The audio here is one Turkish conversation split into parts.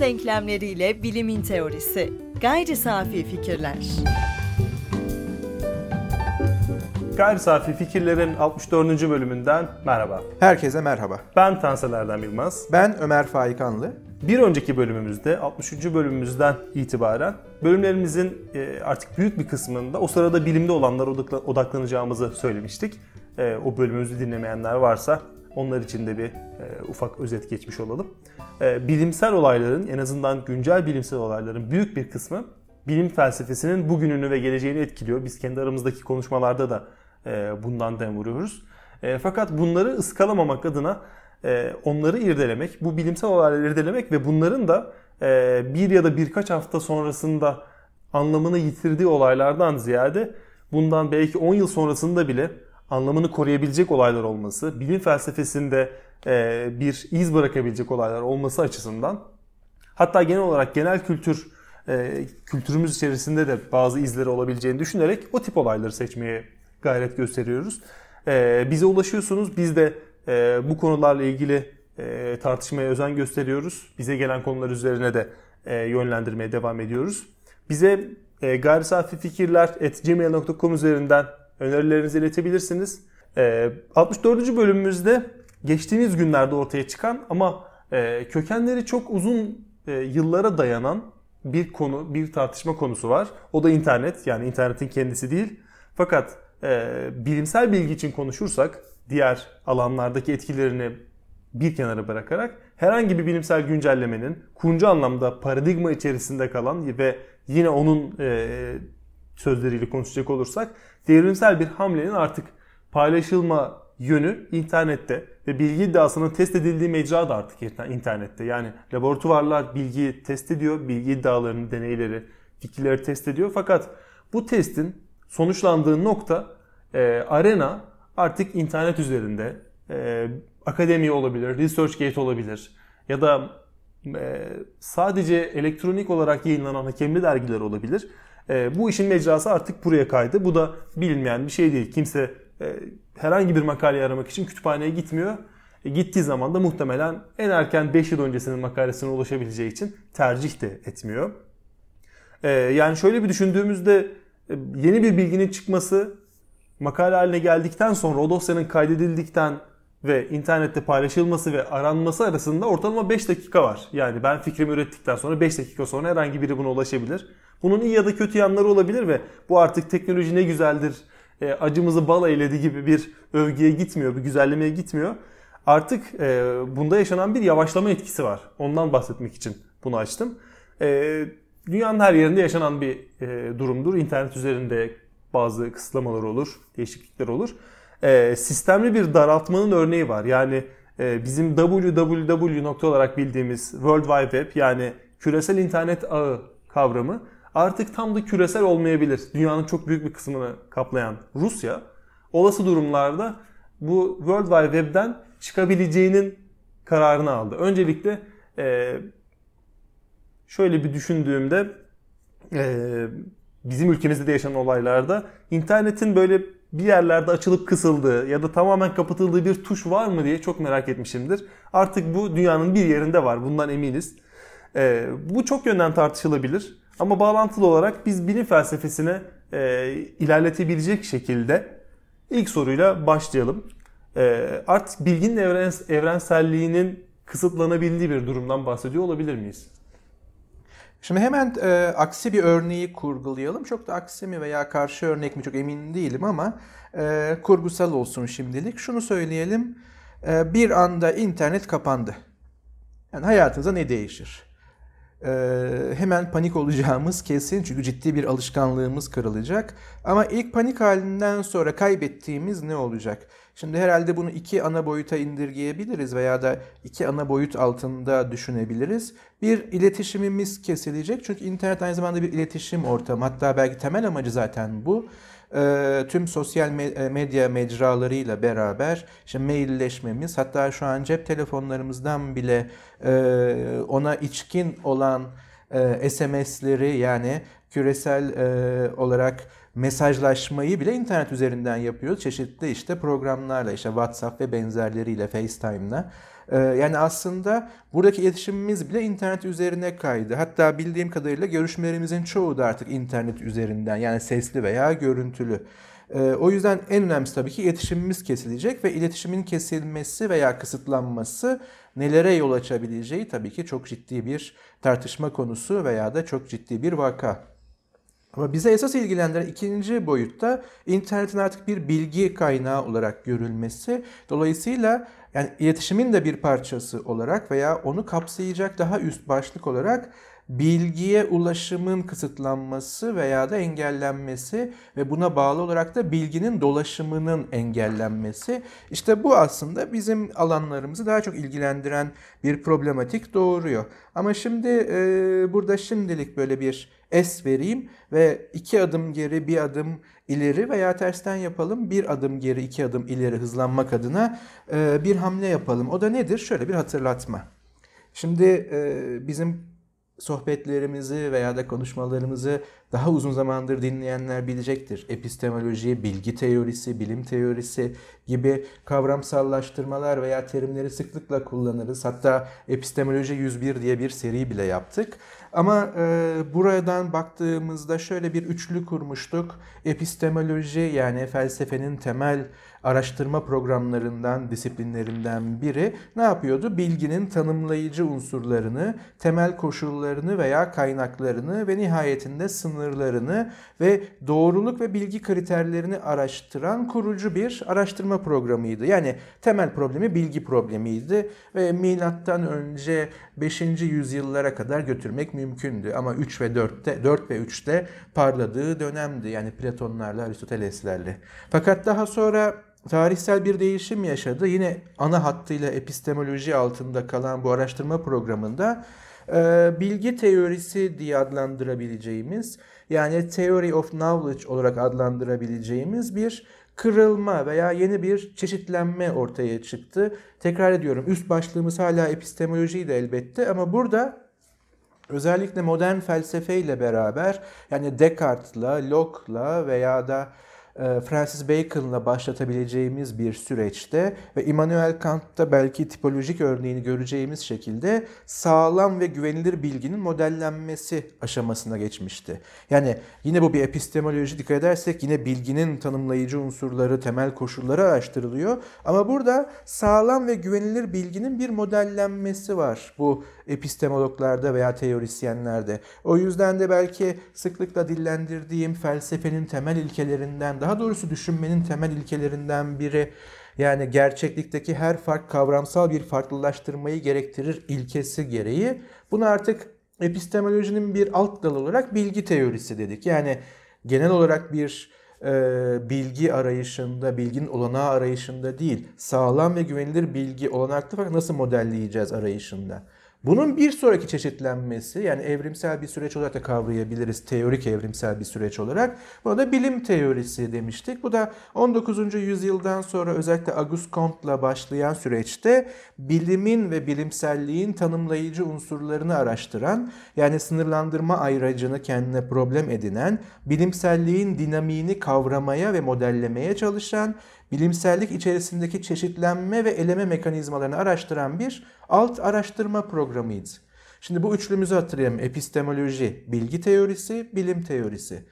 Denklemleriyle bilimin teorisi. Gayri safi fikirler. Gayri Safi Fikirlerin 64. bölümünden merhaba. Herkese merhaba. Ben Tansel Erdem Yılmaz. Ben Ömer Faikanlı. Bir önceki bölümümüzde 63. bölümümüzden itibaren bölümlerimizin e, artık büyük bir kısmında o sırada bilimde olanlara odaklanacağımızı söylemiştik. E, o bölümümüzü dinlemeyenler varsa onlar için de bir e, ufak özet geçmiş olalım. Bilimsel olayların en azından güncel bilimsel olayların büyük bir kısmı bilim felsefesinin bugününü ve geleceğini etkiliyor. Biz kendi aramızdaki konuşmalarda da bundan dem vuruyoruz. Fakat bunları ıskalamamak adına e, onları irdelemek, bu bilimsel olayları irdelemek ve bunların da e, bir ya da birkaç hafta sonrasında anlamını yitirdiği olaylardan ziyade bundan belki 10 yıl sonrasında bile anlamını koruyabilecek olaylar olması, bilim felsefesinde e, bir iz bırakabilecek olaylar olması açısından hatta genel olarak genel kültür kültürümüz içerisinde de bazı izleri olabileceğini düşünerek o tip olayları seçmeye gayret gösteriyoruz. Bize ulaşıyorsunuz. Biz de e, bu konularla ilgili e, tartışmaya özen gösteriyoruz. Bize gelen konular üzerine de e, yönlendirmeye devam ediyoruz. Bize e, gayrisafifikirler.gmail.com üzerinden önerilerinizi iletebilirsiniz. E, 64. bölümümüzde geçtiğimiz günlerde ortaya çıkan ama e, kökenleri çok uzun e, yıllara dayanan bir konu, bir tartışma konusu var. O da internet. Yani internetin kendisi değil. Fakat e, bilimsel bilgi için konuşursak diğer alanlardaki etkilerini bir kenara bırakarak herhangi bir bilimsel güncellemenin kuncu anlamda paradigma içerisinde kalan ve yine onun e, sözleriyle konuşacak olursak devrimsel bir hamlenin artık paylaşılma yönü internette ve bilgi iddiasının test edildiği mecra da artık internette. Yani laboratuvarlar bilgiyi test ediyor, bilgi iddialarını, deneyleri, fikirleri test ediyor. Fakat bu testin sonuçlandığı nokta e, arena artık internet üzerinde e, akademi olabilir, ResearchGate olabilir ya da e, sadece elektronik olarak yayınlanan hakemli dergiler olabilir. E, bu işin mecrası artık buraya kaydı. Bu da bilinmeyen bir şey değil. Kimse e, herhangi bir makale aramak için kütüphaneye gitmiyor. E, gittiği zaman da muhtemelen en erken 5 yıl öncesinin makalesine ulaşabileceği için tercih de etmiyor. E, yani şöyle bir düşündüğümüzde yeni bir bilginin çıkması makale haline geldikten sonra o dosyanın kaydedildikten ve internette paylaşılması ve aranması arasında ortalama 5 dakika var. Yani ben fikrimi ürettikten sonra 5 dakika sonra herhangi biri buna ulaşabilir. Bunun iyi ya da kötü yanları olabilir ve bu artık teknoloji ne güzeldir, e, acımızı bal eyledi gibi bir övgüye gitmiyor, bir güzellemeye gitmiyor. Artık e, bunda yaşanan bir yavaşlama etkisi var. Ondan bahsetmek için bunu açtım. E, dünyanın her yerinde yaşanan bir e, durumdur. İnternet üzerinde bazı kısıtlamalar olur, değişiklikler olur. E, sistemli bir daraltmanın örneği var. Yani e, bizim www nokta olarak bildiğimiz World Wide Web yani küresel internet ağı kavramı artık tam da küresel olmayabilir. Dünyanın çok büyük bir kısmını kaplayan Rusya olası durumlarda bu World Wide Web'den çıkabileceğinin kararını aldı. Öncelikle e, şöyle bir düşündüğümde e, bizim ülkemizde de yaşanan olaylarda internetin böyle bir yerlerde açılıp kısıldığı ya da tamamen kapatıldığı bir tuş var mı diye çok merak etmişimdir. Artık bu dünyanın bir yerinde var. Bundan eminiz. Ee, bu çok yönden tartışılabilir. Ama bağlantılı olarak biz bilim felsefesine e, ilerletebilecek şekilde ilk soruyla başlayalım. E, artık bilginin evrens evrenselliğinin kısıtlanabildiği bir durumdan bahsediyor olabilir miyiz? Şimdi hemen e, aksi bir örneği kurgulayalım. Çok da aksi mi veya karşı örnek mi çok emin değilim ama e, kurgusal olsun şimdilik. Şunu söyleyelim. E, bir anda internet kapandı. Yani hayatınıza ne değişir? Hemen panik olacağımız kesin çünkü ciddi bir alışkanlığımız kırılacak. Ama ilk panik halinden sonra kaybettiğimiz ne olacak? Şimdi herhalde bunu iki ana boyuta indirgeyebiliriz veya da iki ana boyut altında düşünebiliriz. Bir iletişimimiz kesilecek çünkü internet aynı zamanda bir iletişim ortamı. Hatta belki temel amacı zaten bu e, tüm sosyal e, medya mecralarıyla beraber işte mailleşmemiz hatta şu an cep telefonlarımızdan bile e, ona içkin olan e, SMS'leri yani küresel e, olarak mesajlaşmayı bile internet üzerinden yapıyoruz. Çeşitli işte programlarla işte WhatsApp ve benzerleriyle FaceTime'la. Ee, yani aslında buradaki iletişimimiz bile internet üzerine kaydı. Hatta bildiğim kadarıyla görüşmelerimizin çoğu da artık internet üzerinden yani sesli veya görüntülü. Ee, o yüzden en önemlisi tabii ki iletişimimiz kesilecek ve iletişimin kesilmesi veya kısıtlanması nelere yol açabileceği tabii ki çok ciddi bir tartışma konusu veya da çok ciddi bir vaka. Ama bize esas ilgilendiren ikinci boyutta internetin artık bir bilgi kaynağı olarak görülmesi. Dolayısıyla yani iletişimin de bir parçası olarak veya onu kapsayacak daha üst başlık olarak bilgiye ulaşımın kısıtlanması veya da engellenmesi ve buna bağlı olarak da bilginin dolaşımının engellenmesi. İşte bu aslında bizim alanlarımızı daha çok ilgilendiren bir problematik doğuruyor. Ama şimdi e, burada şimdilik böyle bir es vereyim ve iki adım geri bir adım ileri veya tersten yapalım. Bir adım geri iki adım ileri hızlanmak adına e, bir hamle yapalım. O da nedir? Şöyle bir hatırlatma. Şimdi e, bizim sohbetlerimizi veya da konuşmalarımızı daha uzun zamandır dinleyenler bilecektir. Epistemoloji, bilgi teorisi, bilim teorisi gibi kavramsallaştırmalar veya terimleri sıklıkla kullanırız. Hatta Epistemoloji 101 diye bir seri bile yaptık. Ama e, buradan baktığımızda şöyle bir üçlü kurmuştuk. Epistemoloji yani felsefenin temel araştırma programlarından, disiplinlerinden biri ne yapıyordu? Bilginin tanımlayıcı unsurlarını, temel koşullarını veya kaynaklarını ve nihayetinde sınırlarını ve doğruluk ve bilgi kriterlerini araştıran kurucu bir araştırma programıydı. Yani temel problemi bilgi problemiydi ve milattan önce 5. yüzyıllara kadar götürmek mümkündü. Ama 3 ve 4'te 4 ve 3'te parladığı dönemdi. Yani Platonlarla, Aristoteleslerle. Fakat daha sonra tarihsel bir değişim yaşadı. Yine ana hattıyla epistemoloji altında kalan bu araştırma programında e, bilgi teorisi diye adlandırabileceğimiz yani theory of knowledge olarak adlandırabileceğimiz bir kırılma veya yeni bir çeşitlenme ortaya çıktı. Tekrar ediyorum üst başlığımız hala epistemolojiydi elbette ama burada özellikle modern felsefeyle beraber yani Descartes'la, Locke'la veya da Francis Bacon'la başlatabileceğimiz bir süreçte ve Immanuel Kant'ta belki tipolojik örneğini göreceğimiz şekilde sağlam ve güvenilir bilginin modellenmesi aşamasına geçmişti. Yani yine bu bir epistemoloji dikkat edersek yine bilginin tanımlayıcı unsurları, temel koşulları araştırılıyor. Ama burada sağlam ve güvenilir bilginin bir modellenmesi var bu epistemologlarda veya teorisyenlerde. O yüzden de belki sıklıkla dillendirdiğim felsefenin temel ilkelerinden, daha doğrusu düşünmenin temel ilkelerinden biri yani gerçeklikteki her fark kavramsal bir farklılaştırmayı gerektirir ilkesi gereği. Bunu artık epistemolojinin bir alt dalı olarak bilgi teorisi dedik. Yani genel olarak bir e, bilgi arayışında, bilginin olanağı arayışında değil, sağlam ve güvenilir bilgi olanaklı fakat nasıl modelleyeceğiz arayışında. Bunun bir sonraki çeşitlenmesi yani evrimsel bir süreç olarak da kavrayabiliriz. Teorik evrimsel bir süreç olarak. Buna da bilim teorisi demiştik. Bu da 19. yüzyıldan sonra özellikle Auguste Comte'la başlayan süreçte bilimin ve bilimselliğin tanımlayıcı unsurlarını araştıran yani sınırlandırma ayracını kendine problem edinen, bilimselliğin dinamiğini kavramaya ve modellemeye çalışan bilimsellik içerisindeki çeşitlenme ve eleme mekanizmalarını araştıran bir alt araştırma programıydı. Şimdi bu üçlümüzü hatırlayalım. Epistemoloji, bilgi teorisi, bilim teorisi.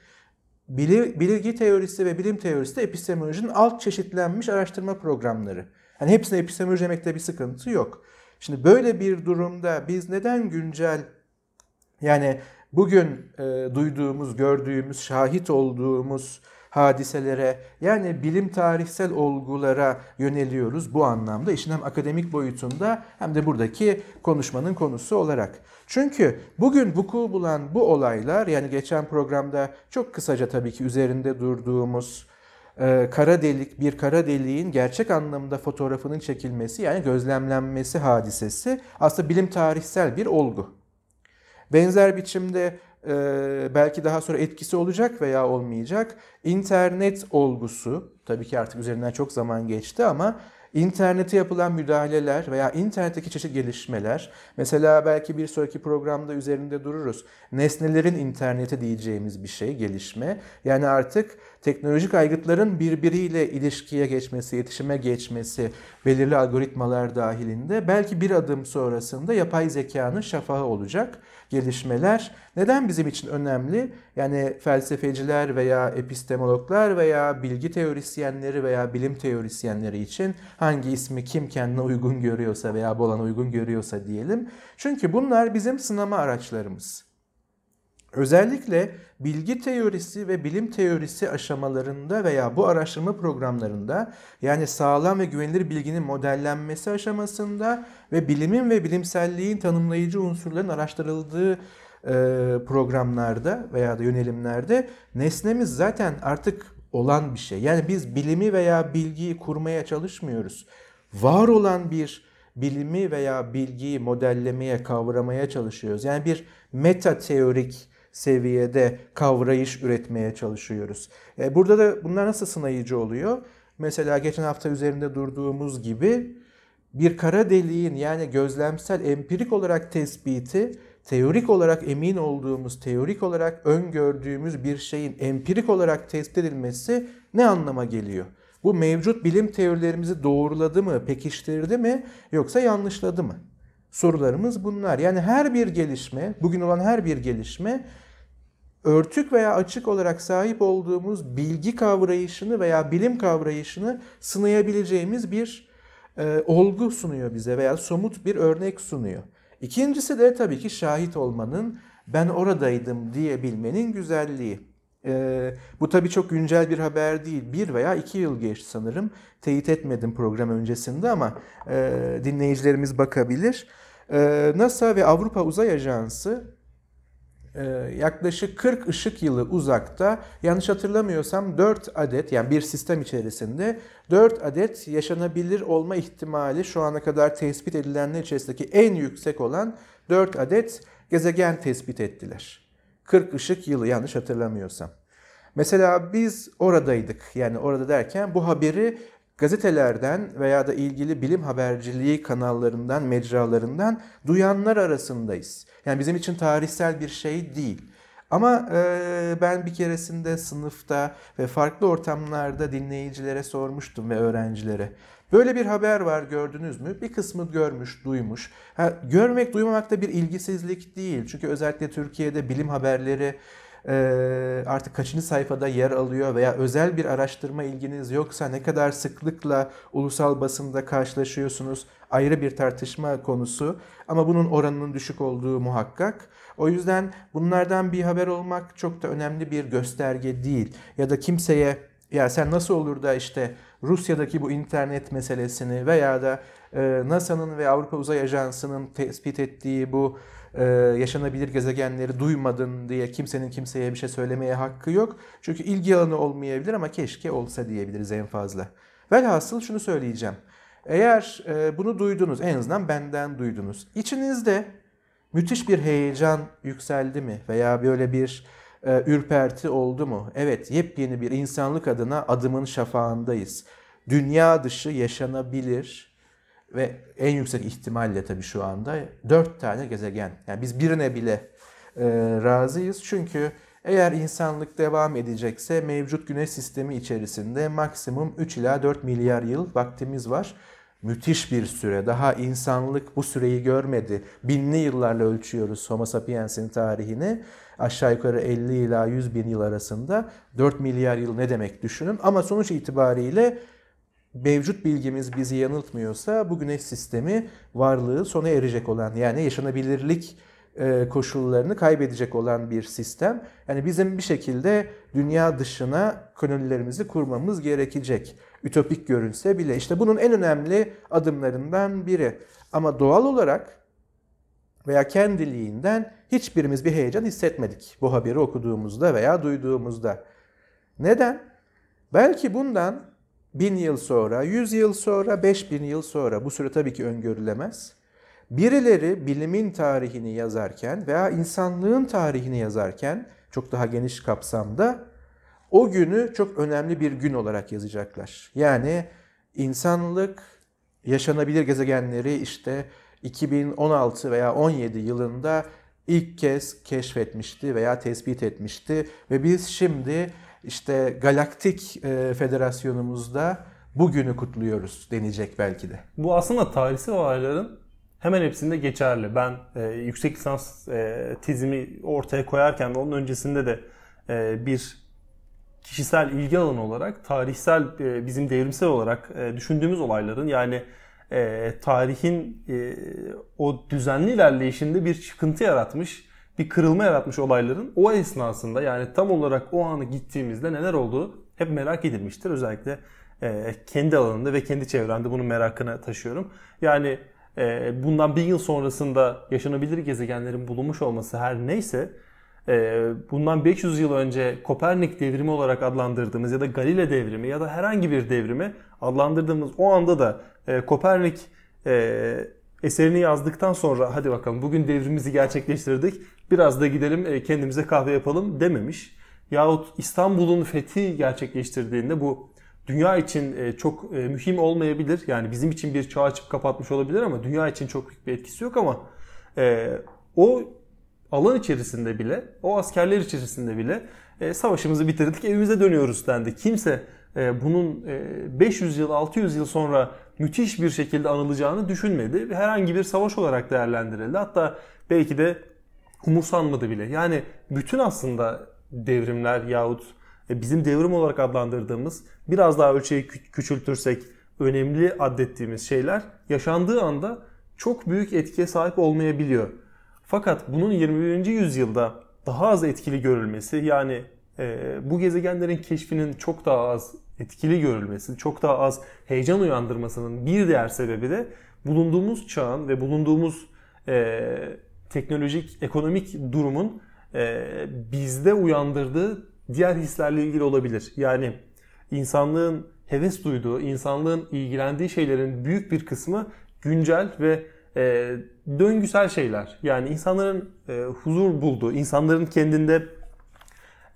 Bilgi teorisi ve bilim teorisi de epistemolojinin alt çeşitlenmiş araştırma programları. Yani hepsine epistemoloji demekte bir sıkıntı yok. Şimdi böyle bir durumda biz neden güncel yani bugün e, duyduğumuz, gördüğümüz, şahit olduğumuz hadiselere yani bilim tarihsel olgulara yöneliyoruz bu anlamda işin hem akademik boyutunda hem de buradaki konuşmanın konusu olarak. Çünkü bugün vuku bulan bu olaylar yani geçen programda çok kısaca tabii ki üzerinde durduğumuz e, kara delik bir kara deliğin gerçek anlamda fotoğrafının çekilmesi yani gözlemlenmesi hadisesi aslında bilim tarihsel bir olgu. Benzer biçimde belki daha sonra etkisi olacak veya olmayacak. İnternet olgusu, tabii ki artık üzerinden çok zaman geçti ama İnternete yapılan müdahaleler veya internetteki çeşitli gelişmeler, mesela belki bir sonraki programda üzerinde dururuz. Nesnelerin interneti diyeceğimiz bir şey, gelişme. Yani artık teknolojik aygıtların birbiriyle ilişkiye geçmesi, iletişime geçmesi, belirli algoritmalar dahilinde belki bir adım sonrasında yapay zekanın şafağı olacak gelişmeler. Neden bizim için önemli? Yani felsefeciler veya epistemologlar veya bilgi teorisyenleri veya bilim teorisyenleri için hangi ismi kim kendine uygun görüyorsa veya bolana uygun görüyorsa diyelim. Çünkü bunlar bizim sınama araçlarımız. Özellikle bilgi teorisi ve bilim teorisi aşamalarında veya bu araştırma programlarında yani sağlam ve güvenilir bilginin modellenmesi aşamasında ve bilimin ve bilimselliğin tanımlayıcı unsurların araştırıldığı e, programlarda veya da yönelimlerde nesnemiz zaten artık olan bir şey. Yani biz bilimi veya bilgiyi kurmaya çalışmıyoruz. Var olan bir bilimi veya bilgiyi modellemeye, kavramaya çalışıyoruz. Yani bir meta teorik seviyede kavrayış üretmeye çalışıyoruz. E, burada da bunlar nasıl sınayıcı oluyor? Mesela geçen hafta üzerinde durduğumuz gibi bir kara deliğin yani gözlemsel empirik olarak tespiti teorik olarak emin olduğumuz, teorik olarak öngördüğümüz bir şeyin empirik olarak tespit edilmesi ne anlama geliyor? Bu mevcut bilim teorilerimizi doğruladı mı, pekiştirdi mi yoksa yanlışladı mı? Sorularımız bunlar. Yani her bir gelişme, bugün olan her bir gelişme örtük veya açık olarak sahip olduğumuz bilgi kavrayışını veya bilim kavrayışını sınayabileceğimiz bir e, olgu sunuyor bize veya somut bir örnek sunuyor. İkincisi de tabii ki şahit olmanın, ben oradaydım diyebilmenin güzelliği. Ee, bu tabii çok güncel bir haber değil. Bir veya iki yıl geçti sanırım. Teyit etmedim program öncesinde ama e, dinleyicilerimiz bakabilir. E, NASA ve Avrupa Uzay Ajansı e, yaklaşık 40 ışık yılı uzakta yanlış hatırlamıyorsam 4 adet yani bir sistem içerisinde 4 adet yaşanabilir olma ihtimali şu ana kadar tespit edilenler içerisindeki en yüksek olan 4 adet gezegen tespit ettiler. 40 ışık yılı yanlış hatırlamıyorsam. Mesela biz oradaydık. Yani orada derken bu haberi gazetelerden veya da ilgili bilim haberciliği kanallarından, mecralarından duyanlar arasındayız. Yani bizim için tarihsel bir şey değil. Ama e, ben bir keresinde sınıfta ve farklı ortamlarda dinleyicilere sormuştum ve öğrencilere. Böyle bir haber var gördünüz mü? Bir kısmı görmüş, duymuş. Ha, görmek, duymamak da bir ilgisizlik değil. Çünkü özellikle Türkiye'de bilim haberleri ee, artık kaçıncı sayfada yer alıyor veya özel bir araştırma ilginiz yoksa ne kadar sıklıkla ulusal basında karşılaşıyorsunuz ayrı bir tartışma konusu ama bunun oranının düşük olduğu muhakkak. O yüzden bunlardan bir haber olmak çok da önemli bir gösterge değil ya da kimseye ya sen nasıl olur da işte Rusya'daki bu internet meselesini veya da e, NASA'nın ve Avrupa Uzay Ajansı'nın tespit ettiği bu e, yaşanabilir gezegenleri duymadın diye kimsenin kimseye bir şey söylemeye hakkı yok. Çünkü ilgi alanı olmayabilir ama keşke olsa diyebiliriz en fazla. Velhasıl şunu söyleyeceğim. Eğer e, bunu duydunuz, en azından benden duydunuz. İçinizde müthiş bir heyecan yükseldi mi? Veya böyle bir e, ürperti oldu mu? Evet, yepyeni bir insanlık adına adımın şafağındayız. Dünya dışı yaşanabilir, ve en yüksek ihtimalle tabii şu anda dört tane gezegen. Yani biz birine bile e, razıyız. Çünkü eğer insanlık devam edecekse mevcut güneş sistemi içerisinde maksimum 3 ila 4 milyar yıl vaktimiz var. Müthiş bir süre. Daha insanlık bu süreyi görmedi. Binli yıllarla ölçüyoruz Homo sapiens'in tarihini. Aşağı yukarı 50 ila 100 bin yıl arasında 4 milyar yıl ne demek düşünün. Ama sonuç itibariyle mevcut bilgimiz bizi yanıltmıyorsa bu güneş sistemi varlığı sona erecek olan yani yaşanabilirlik e, koşullarını kaybedecek olan bir sistem. Yani bizim bir şekilde dünya dışına kolonilerimizi kurmamız gerekecek. Ütopik görünse bile işte bunun en önemli adımlarından biri. Ama doğal olarak veya kendiliğinden hiçbirimiz bir heyecan hissetmedik bu haberi okuduğumuzda veya duyduğumuzda. Neden? Belki bundan bin yıl sonra, yüz yıl sonra, beş bin yıl sonra bu süre tabii ki öngörülemez. Birileri bilimin tarihini yazarken veya insanlığın tarihini yazarken çok daha geniş kapsamda o günü çok önemli bir gün olarak yazacaklar. Yani insanlık yaşanabilir gezegenleri işte 2016 veya 17 yılında ilk kez keşfetmişti veya tespit etmişti ve biz şimdi işte galaktik e, federasyonumuzda bugünü kutluyoruz denecek belki de. Bu aslında tarihsel olayların hemen hepsinde geçerli. Ben e, yüksek lisans e, tezimi ortaya koyarken ve onun öncesinde de e, bir kişisel ilgi alanı olarak tarihsel e, bizim devrimsel olarak e, düşündüğümüz olayların yani e, tarihin e, o düzenli ilerleyişinde bir çıkıntı yaratmış, bir kırılma yaratmış olayların o esnasında yani tam olarak o anı gittiğimizde neler olduğu hep merak edilmiştir. Özellikle e, kendi alanında ve kendi çevremde bunun merakını taşıyorum. Yani e, bundan bir yıl sonrasında yaşanabilir gezegenlerin bulunmuş olması her neyse e, bundan 500 yıl önce Kopernik devrimi olarak adlandırdığımız ya da Galile devrimi ya da herhangi bir devrimi adlandırdığımız o anda da e, Kopernik e, eserini yazdıktan sonra hadi bakalım bugün devrimimizi gerçekleştirdik biraz da gidelim e, kendimize kahve yapalım dememiş. Yahut İstanbul'un fethi gerçekleştirdiğinde bu dünya için e, çok e, mühim olmayabilir. Yani bizim için bir çağ açıp kapatmış olabilir ama dünya için çok büyük bir etkisi yok ama e, o alan içerisinde bile, o askerler içerisinde bile savaşımızı bitirdik, evimize dönüyoruz dendi. Kimse bunun 500 yıl, 600 yıl sonra müthiş bir şekilde anılacağını düşünmedi. Herhangi bir savaş olarak değerlendirildi. Hatta belki de umursanmadı bile. Yani bütün aslında devrimler yahut bizim devrim olarak adlandırdığımız biraz daha ölçeği küçültürsek önemli adettiğimiz şeyler yaşandığı anda çok büyük etkiye sahip olmayabiliyor. Fakat bunun 21. yüzyılda daha az etkili görülmesi yani e, bu gezegenlerin keşfinin çok daha az etkili görülmesi, çok daha az heyecan uyandırmasının bir diğer sebebi de bulunduğumuz çağın ve bulunduğumuz e, teknolojik, ekonomik durumun e, bizde uyandırdığı diğer hislerle ilgili olabilir. Yani insanlığın heves duyduğu, insanlığın ilgilendiği şeylerin büyük bir kısmı güncel ve e, döngüsel şeyler. Yani insanların e, huzur bulduğu, insanların kendinde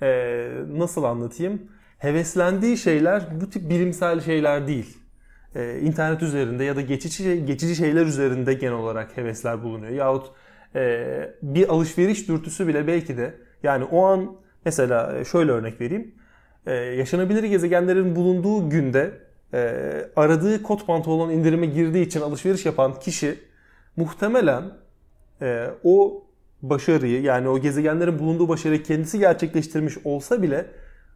e, nasıl anlatayım? Heveslendiği şeyler bu tip bilimsel şeyler değil. E, internet üzerinde ya da geçici geçici şeyler üzerinde genel olarak hevesler bulunuyor. Yahut e, bir alışveriş dürtüsü bile belki de yani o an Mesela e, şöyle örnek vereyim. Ee, yaşanabilir gezegenlerin bulunduğu günde e, aradığı kot pantolon indirime girdiği için alışveriş yapan kişi muhtemelen e, o başarıyı yani o gezegenlerin bulunduğu başarıyı kendisi gerçekleştirmiş olsa bile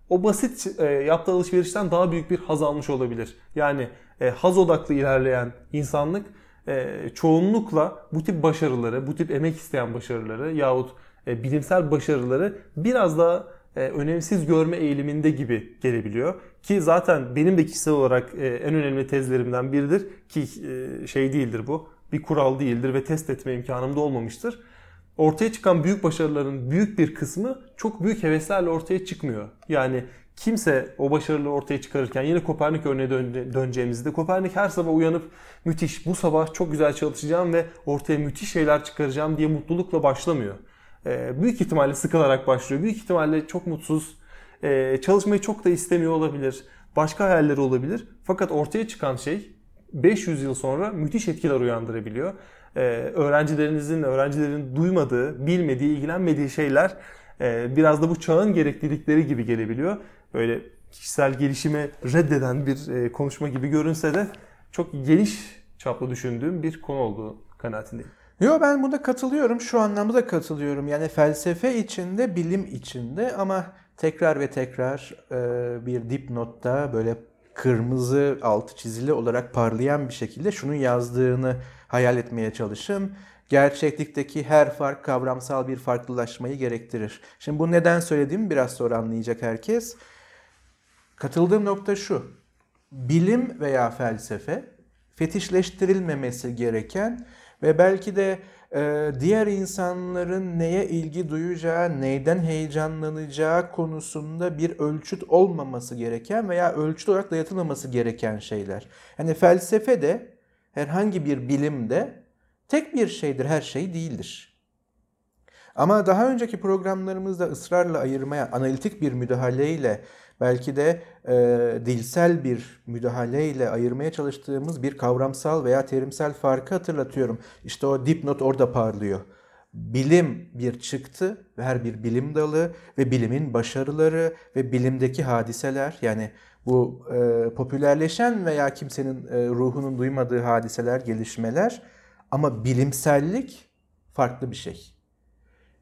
o basit yaptığı alışverişten daha büyük bir haz almış olabilir. Yani haz odaklı ilerleyen insanlık çoğunlukla bu tip başarıları, bu tip emek isteyen başarıları yahut e, bilimsel başarıları biraz daha e, önemsiz görme eğiliminde gibi gelebiliyor. Ki zaten benim de kişisel olarak e, en önemli tezlerimden biridir ki şey değildir bu. Bir kural değildir ve test etme imkanım da olmamıştır. Ortaya çıkan büyük başarıların büyük bir kısmı çok büyük heveslerle ortaya çıkmıyor. Yani kimse o başarıları ortaya çıkarırken yine Kopernik örneğe döneceğimizde Kopernik her sabah uyanıp müthiş bu sabah çok güzel çalışacağım ve ortaya müthiş şeyler çıkaracağım diye mutlulukla başlamıyor. Ee, büyük ihtimalle sıkılarak başlıyor. Büyük ihtimalle çok mutsuz, e, çalışmayı çok da istemiyor olabilir. Başka hayalleri olabilir. Fakat ortaya çıkan şey 500 yıl sonra müthiş etkiler uyandırabiliyor. Ee, öğrencilerinizin, öğrencilerin duymadığı, bilmediği, ilgilenmediği şeyler e, biraz da bu çağın gereklilikleri gibi gelebiliyor. Böyle kişisel gelişimi reddeden bir e, konuşma gibi görünse de çok geniş çaplı düşündüğüm bir konu olduğu kanaatindeyim. Yo ben buna katılıyorum. Şu anlamda katılıyorum. Yani felsefe içinde, bilim içinde ama tekrar ve tekrar e, bir dipnotta böyle kırmızı altı çizili olarak parlayan bir şekilde şunun yazdığını hayal etmeye çalışın. Gerçeklikteki her fark kavramsal bir farklılaşmayı gerektirir. Şimdi bu neden söylediğimi biraz sonra anlayacak herkes. Katıldığım nokta şu. Bilim veya felsefe fetişleştirilmemesi gereken ve belki de e, diğer insanların neye ilgi duyacağı, neyden heyecanlanacağı konusunda bir ölçüt olmaması gereken veya ölçüt olarak dayatılmaması gereken şeyler. Yani felsefe de herhangi bir bilim de tek bir şeydir, her şey değildir. Ama daha önceki programlarımızda ısrarla ayırmaya, analitik bir müdahaleyle belki de e, dilsel bir müdahaleyle ayırmaya çalıştığımız bir kavramsal veya terimsel farkı hatırlatıyorum. İşte o dipnot orada parlıyor. Bilim bir çıktı ve her bir bilim dalı ve bilimin başarıları ve bilimdeki hadiseler yani bu e, popülerleşen veya kimsenin e, ruhunun duymadığı hadiseler, gelişmeler ama bilimsellik farklı bir şey.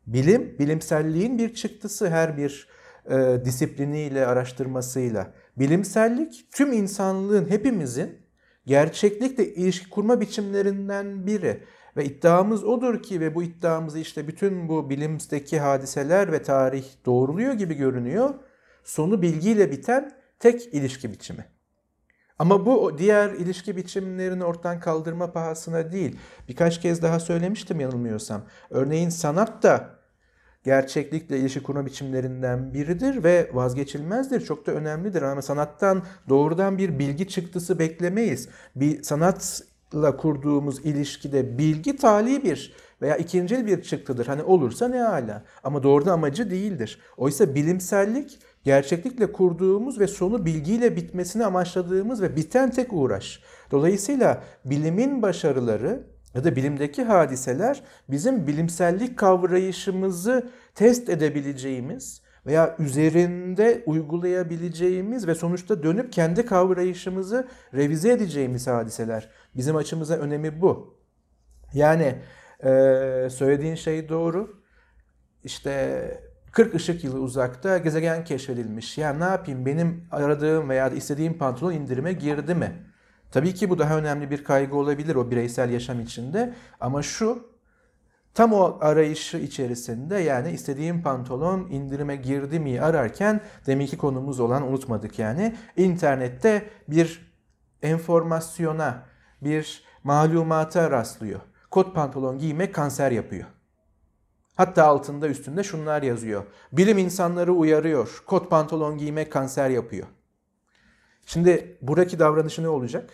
Bilim, bilimselliğin bir çıktısı her bir e, disipliniyle, araştırmasıyla. Bilimsellik tüm insanlığın, hepimizin gerçeklikle ilişki kurma biçimlerinden biri. Ve iddiamız odur ki ve bu iddiamızı işte bütün bu bilimdeki hadiseler ve tarih doğruluyor gibi görünüyor. Sonu bilgiyle biten tek ilişki biçimi. Ama bu diğer ilişki biçimlerini ortadan kaldırma pahasına değil. Birkaç kez daha söylemiştim yanılmıyorsam. Örneğin sanat da gerçeklikle ilişki kurma biçimlerinden biridir ve vazgeçilmezdir. Çok da önemlidir. Ama sanattan doğrudan bir bilgi çıktısı beklemeyiz. Bir sanatla kurduğumuz ilişkide bilgi tali bir veya ikincil bir çıktıdır. Hani olursa ne hala. Ama doğrudan amacı değildir. Oysa bilimsellik gerçeklikle kurduğumuz ve sonu bilgiyle bitmesini amaçladığımız ve biten tek uğraş. Dolayısıyla bilimin başarıları ya da bilimdeki hadiseler bizim bilimsellik kavrayışımızı test edebileceğimiz veya üzerinde uygulayabileceğimiz ve sonuçta dönüp kendi kavrayışımızı revize edeceğimiz hadiseler. Bizim açımıza önemi bu. Yani söylediğin şey doğru. İşte 40 ışık yılı uzakta gezegen keşfedilmiş. Ya ne yapayım benim aradığım veya istediğim pantolon indirime girdi mi? Tabii ki bu daha önemli bir kaygı olabilir o bireysel yaşam içinde. Ama şu tam o arayışı içerisinde yani istediğim pantolon indirime girdi mi ararken deminki konumuz olan unutmadık yani internette bir enformasyona, bir malumata rastlıyor. Kot pantolon giymek kanser yapıyor. Hatta altında üstünde şunlar yazıyor. Bilim insanları uyarıyor. Kot pantolon giymek kanser yapıyor. Şimdi buradaki davranışı ne olacak?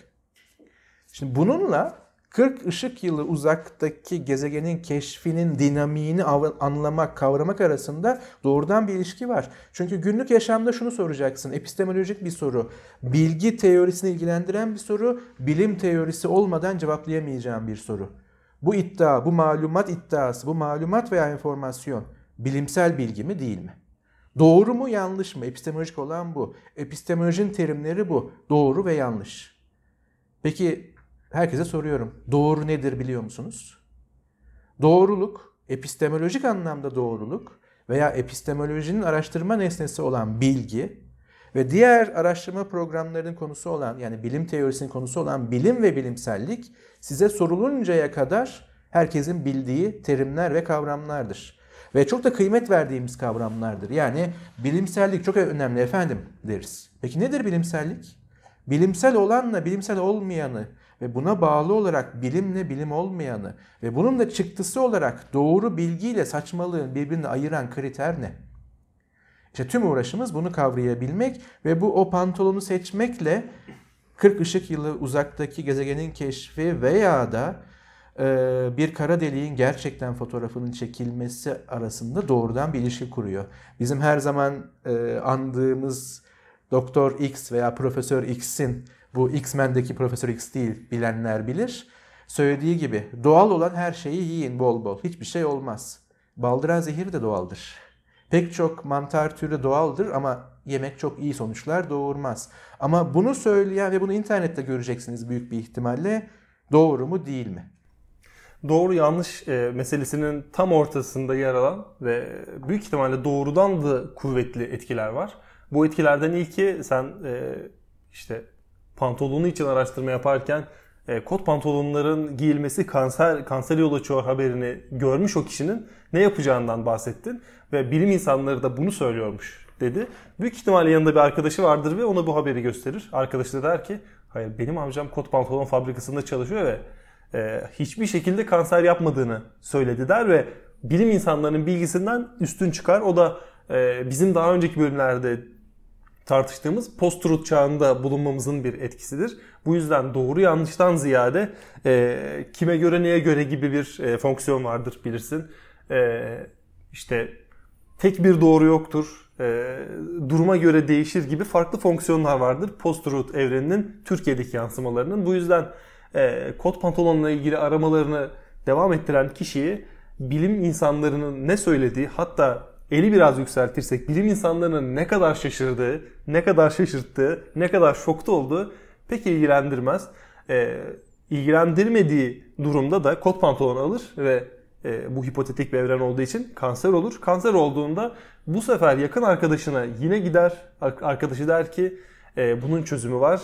Şimdi bununla 40 ışık yılı uzaktaki gezegenin keşfinin dinamiğini anlamak, kavramak arasında doğrudan bir ilişki var. Çünkü günlük yaşamda şunu soracaksın. Epistemolojik bir soru. Bilgi teorisini ilgilendiren bir soru. Bilim teorisi olmadan cevaplayamayacağım bir soru. Bu iddia, bu malumat iddiası, bu malumat veya informasyon bilimsel bilgi mi değil mi? Doğru mu yanlış mı? Epistemolojik olan bu. Epistemolojinin terimleri bu. Doğru ve yanlış. Peki herkese soruyorum. Doğru nedir biliyor musunuz? Doğruluk, epistemolojik anlamda doğruluk veya epistemolojinin araştırma nesnesi olan bilgi ve diğer araştırma programlarının konusu olan yani bilim teorisinin konusu olan bilim ve bilimsellik size soruluncaya kadar herkesin bildiği terimler ve kavramlardır. Ve çok da kıymet verdiğimiz kavramlardır. Yani bilimsellik çok önemli efendim deriz. Peki nedir bilimsellik? Bilimsel olanla bilimsel olmayanı ve buna bağlı olarak bilimle bilim olmayanı ve bunun da çıktısı olarak doğru bilgiyle saçmalığın birbirini ayıran kriter ne? İşte tüm uğraşımız bunu kavrayabilmek ve bu o pantolonu seçmekle 40 ışık yılı uzaktaki gezegenin keşfi veya da e, bir kara deliğin gerçekten fotoğrafının çekilmesi arasında doğrudan bir ilişki kuruyor. Bizim her zaman e, andığımız Doktor X veya Profesör X'in bu X-Men'deki Profesör X değil bilenler bilir. Söylediği gibi doğal olan her şeyi yiyin bol bol. Hiçbir şey olmaz. Baldıran zehir de doğaldır. Pek çok mantar türü doğaldır ama yemek çok iyi sonuçlar doğurmaz. Ama bunu söyleyen ve bunu internette göreceksiniz büyük bir ihtimalle doğru mu değil mi? Doğru yanlış e, meselesinin tam ortasında yer alan ve büyük ihtimalle doğrudan da kuvvetli etkiler var. Bu etkilerden ilki sen e, işte pantolonu için araştırma yaparken e, kot pantolonların giyilmesi kanser kanser yol açıyor haberini görmüş o kişinin ne yapacağından bahsettin ve bilim insanları da bunu söylüyormuş dedi. Büyük ihtimalle yanında bir arkadaşı vardır ve ona bu haberi gösterir. Arkadaşı da der ki hayır benim amcam kot pantolon fabrikasında çalışıyor ve e, hiçbir şekilde kanser yapmadığını söyledi der ve bilim insanlarının bilgisinden üstün çıkar. O da e, bizim daha önceki bölümlerde tartıştığımız post-truth çağında bulunmamızın bir etkisidir. Bu yüzden doğru yanlıştan ziyade e, kime göre neye göre gibi bir e, fonksiyon vardır bilirsin. E, işte tek bir doğru yoktur, e, duruma göre değişir gibi farklı fonksiyonlar vardır post-truth evreninin Türkiye'deki yansımalarının. Bu yüzden e, kot pantolonla ilgili aramalarını devam ettiren kişiyi bilim insanlarının ne söylediği hatta eli biraz yükseltirsek bilim insanlarının ne kadar şaşırdığı, ne kadar şaşırttığı, ne kadar şokta olduğu pek ilgilendirmez. E, ilgilendirmediği durumda da kot pantolon alır ve e, bu hipotetik bir evren olduğu için kanser olur. Kanser olduğunda bu sefer yakın arkadaşına yine gider. Arkadaşı der ki e, bunun çözümü var.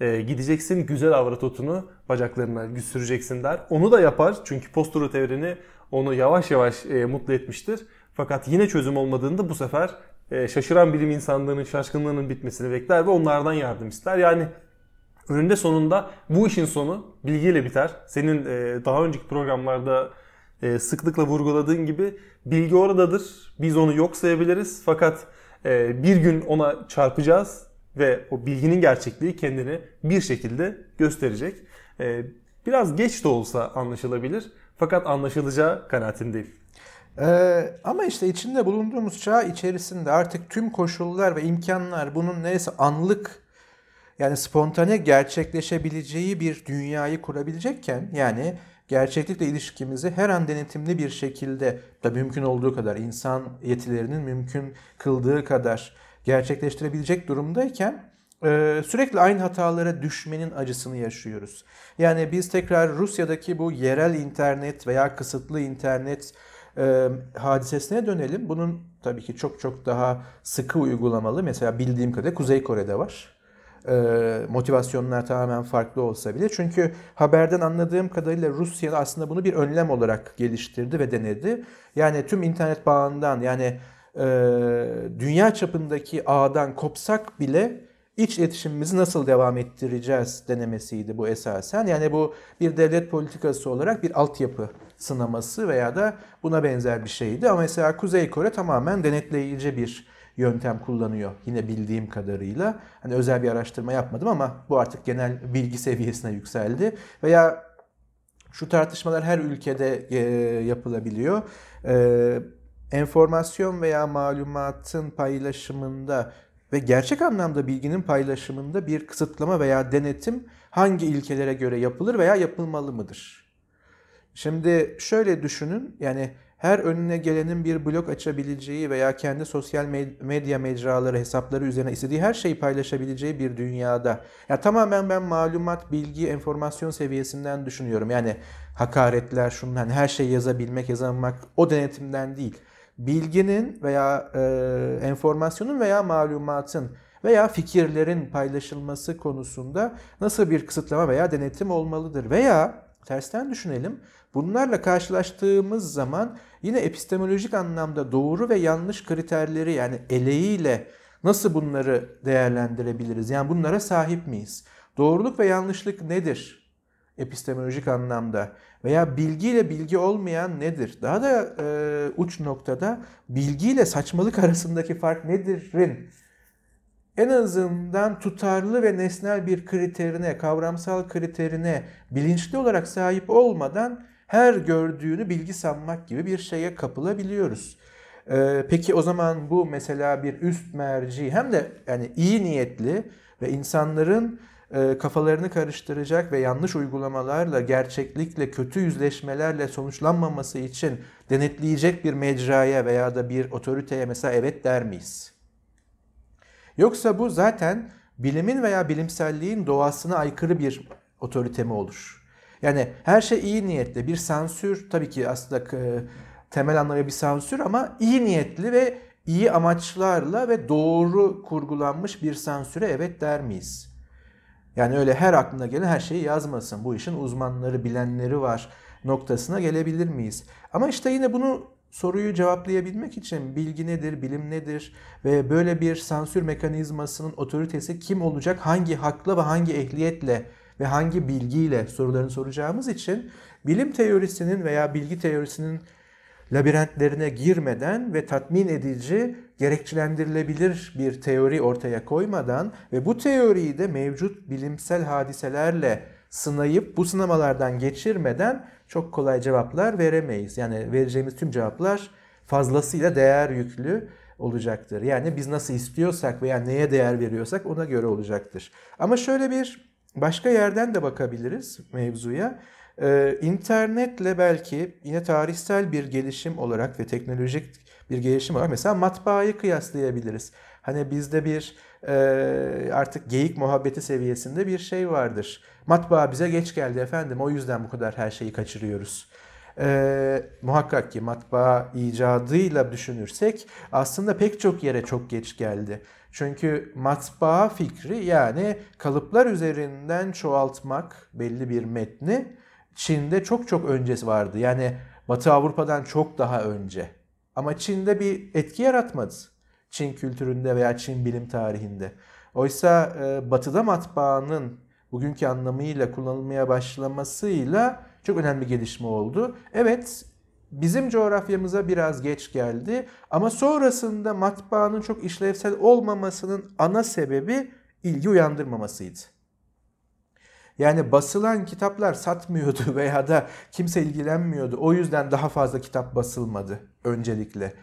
E, gideceksin güzel avrat otunu bacaklarına süreceksin der. Onu da yapar çünkü post evreni onu yavaş yavaş e, mutlu etmiştir. Fakat yine çözüm olmadığında bu sefer e, şaşıran bilim insanlarının şaşkınlığının bitmesini bekler ve onlardan yardım ister. Yani önünde sonunda bu işin sonu bilgiyle biter. Senin e, daha önceki programlarda e, sıklıkla vurguladığın gibi bilgi oradadır. Biz onu yok sayabiliriz. Fakat e, bir gün ona çarpacağız ve o bilginin gerçekliği kendini bir şekilde gösterecek. E, biraz geç de olsa anlaşılabilir. Fakat anlaşılacağı kanaatindeyim. Ee, ama işte içinde bulunduğumuz çağ içerisinde artık tüm koşullar ve imkanlar bunun neyse anlık yani spontane gerçekleşebileceği bir dünyayı kurabilecekken yani gerçeklikle ilişkimizi her an denetimli bir şekilde da mümkün olduğu kadar insan yetilerinin mümkün kıldığı kadar gerçekleştirebilecek durumdayken e, sürekli aynı hatalara düşmenin acısını yaşıyoruz. Yani biz tekrar Rusya'daki bu yerel internet veya kısıtlı internet e, hadisesine dönelim. Bunun tabii ki çok çok daha sıkı uygulamalı. Mesela bildiğim kadarıyla Kuzey Kore'de var motivasyonlar tamamen farklı olsa bile. Çünkü haberden anladığım kadarıyla Rusya aslında bunu bir önlem olarak geliştirdi ve denedi. Yani tüm internet bağından yani e, dünya çapındaki ağdan kopsak bile iç iletişimimizi nasıl devam ettireceğiz denemesiydi bu esasen. Yani bu bir devlet politikası olarak bir altyapı sınaması veya da buna benzer bir şeydi. Ama mesela Kuzey Kore tamamen denetleyici bir yöntem kullanıyor. Yine bildiğim kadarıyla. Hani özel bir araştırma yapmadım ama bu artık genel bilgi seviyesine yükseldi. Veya şu tartışmalar her ülkede e, yapılabiliyor. E, enformasyon veya malumatın paylaşımında ve gerçek anlamda bilginin paylaşımında bir kısıtlama veya denetim hangi ilkelere göre yapılır veya yapılmalı mıdır? Şimdi şöyle düşünün yani her önüne gelenin bir blog açabileceği veya kendi sosyal medya mecraları, hesapları üzerine istediği her şeyi paylaşabileceği bir dünyada. Ya tamamen ben malumat, bilgi, enformasyon seviyesinden düşünüyorum. Yani hakaretler, şundan hani her şeyi yazabilmek, yazamak o denetimden değil. Bilginin veya e, enformasyonun veya malumatın veya fikirlerin paylaşılması konusunda nasıl bir kısıtlama veya denetim olmalıdır? Veya tersten düşünelim. Bunlarla karşılaştığımız zaman yine epistemolojik anlamda doğru ve yanlış kriterleri yani eleğiyle nasıl bunları değerlendirebiliriz? Yani bunlara sahip miyiz? Doğruluk ve yanlışlık nedir? Epistemolojik anlamda veya bilgiyle bilgi olmayan nedir? Daha da e, uç noktada bilgiyle saçmalık arasındaki fark nedir'in en azından tutarlı ve nesnel bir kriterine, kavramsal kriterine bilinçli olarak sahip olmadan her gördüğünü bilgi sanmak gibi bir şeye kapılabiliyoruz. Ee, peki o zaman bu mesela bir üst merci hem de yani iyi niyetli ve insanların e, kafalarını karıştıracak ve yanlış uygulamalarla, gerçeklikle, kötü yüzleşmelerle sonuçlanmaması için denetleyecek bir mecraya veya da bir otoriteye mesela evet der miyiz? Yoksa bu zaten bilimin veya bilimselliğin doğasına aykırı bir otorite mi olur? Yani her şey iyi niyetli. Bir sansür tabii ki aslında temel anlamda bir sansür ama iyi niyetli ve iyi amaçlarla ve doğru kurgulanmış bir sansüre evet der miyiz? Yani öyle her aklına gelen her şeyi yazmasın. Bu işin uzmanları, bilenleri var noktasına gelebilir miyiz? Ama işte yine bunu soruyu cevaplayabilmek için bilgi nedir, bilim nedir ve böyle bir sansür mekanizmasının otoritesi kim olacak, hangi hakla ve hangi ehliyetle ve hangi bilgiyle sorularını soracağımız için bilim teorisinin veya bilgi teorisinin labirentlerine girmeden ve tatmin edici, gerekçelendirilebilir bir teori ortaya koymadan ve bu teoriyi de mevcut bilimsel hadiselerle sınayıp bu sınamalardan geçirmeden çok kolay cevaplar veremeyiz. Yani vereceğimiz tüm cevaplar fazlasıyla değer yüklü olacaktır. Yani biz nasıl istiyorsak veya neye değer veriyorsak ona göre olacaktır. Ama şöyle bir başka yerden de bakabiliriz mevzuya. Ee, internetle belki yine tarihsel bir gelişim olarak ve teknolojik bir gelişim olarak mesela matbaayı kıyaslayabiliriz. Hani bizde bir e, artık geyik muhabbeti seviyesinde bir şey vardır. Matbaa bize geç geldi efendim o yüzden bu kadar her şeyi kaçırıyoruz. E, muhakkak ki matbaa icadıyla düşünürsek aslında pek çok yere çok geç geldi. Çünkü matbaa fikri yani kalıplar üzerinden çoğaltmak belli bir metni Çin'de çok çok öncesi vardı. Yani Batı Avrupa'dan çok daha önce. Ama Çin'de bir etki yaratmadı. Çin kültüründe veya Çin bilim tarihinde. Oysa e, Batı'da matbaanın bugünkü anlamıyla kullanılmaya başlamasıyla çok önemli gelişme oldu. Evet bizim coğrafyamıza biraz geç geldi ama sonrasında matbaanın çok işlevsel olmamasının ana sebebi ilgi uyandırmamasıydı. Yani basılan kitaplar satmıyordu veya da kimse ilgilenmiyordu. O yüzden daha fazla kitap basılmadı öncelikle.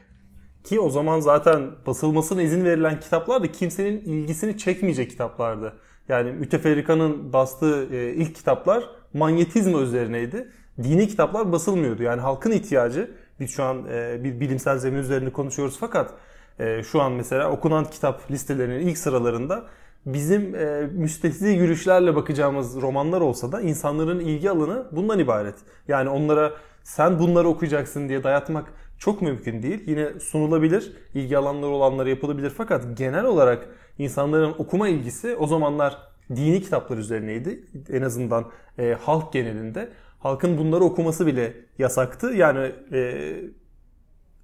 Ki o zaman zaten basılmasına izin verilen kitaplar da kimsenin ilgisini çekmeyecek kitaplardı. Yani müteferrikanın bastığı e, ilk kitaplar manyetizma üzerineydi. Dini kitaplar basılmıyordu. Yani halkın ihtiyacı, biz şu an e, bir bilimsel zemin üzerinde konuşuyoruz fakat e, şu an mesela okunan kitap listelerinin ilk sıralarında bizim e, müstehzi gülüşlerle bakacağımız romanlar olsa da insanların ilgi alanı bundan ibaret. Yani onlara sen bunları okuyacaksın diye dayatmak çok mümkün değil. Yine sunulabilir, ilgi alanları olanları yapılabilir fakat genel olarak insanların okuma ilgisi o zamanlar dini kitaplar üzerineydi. En azından e, halk genelinde. Halkın bunları okuması bile yasaktı. Yani e,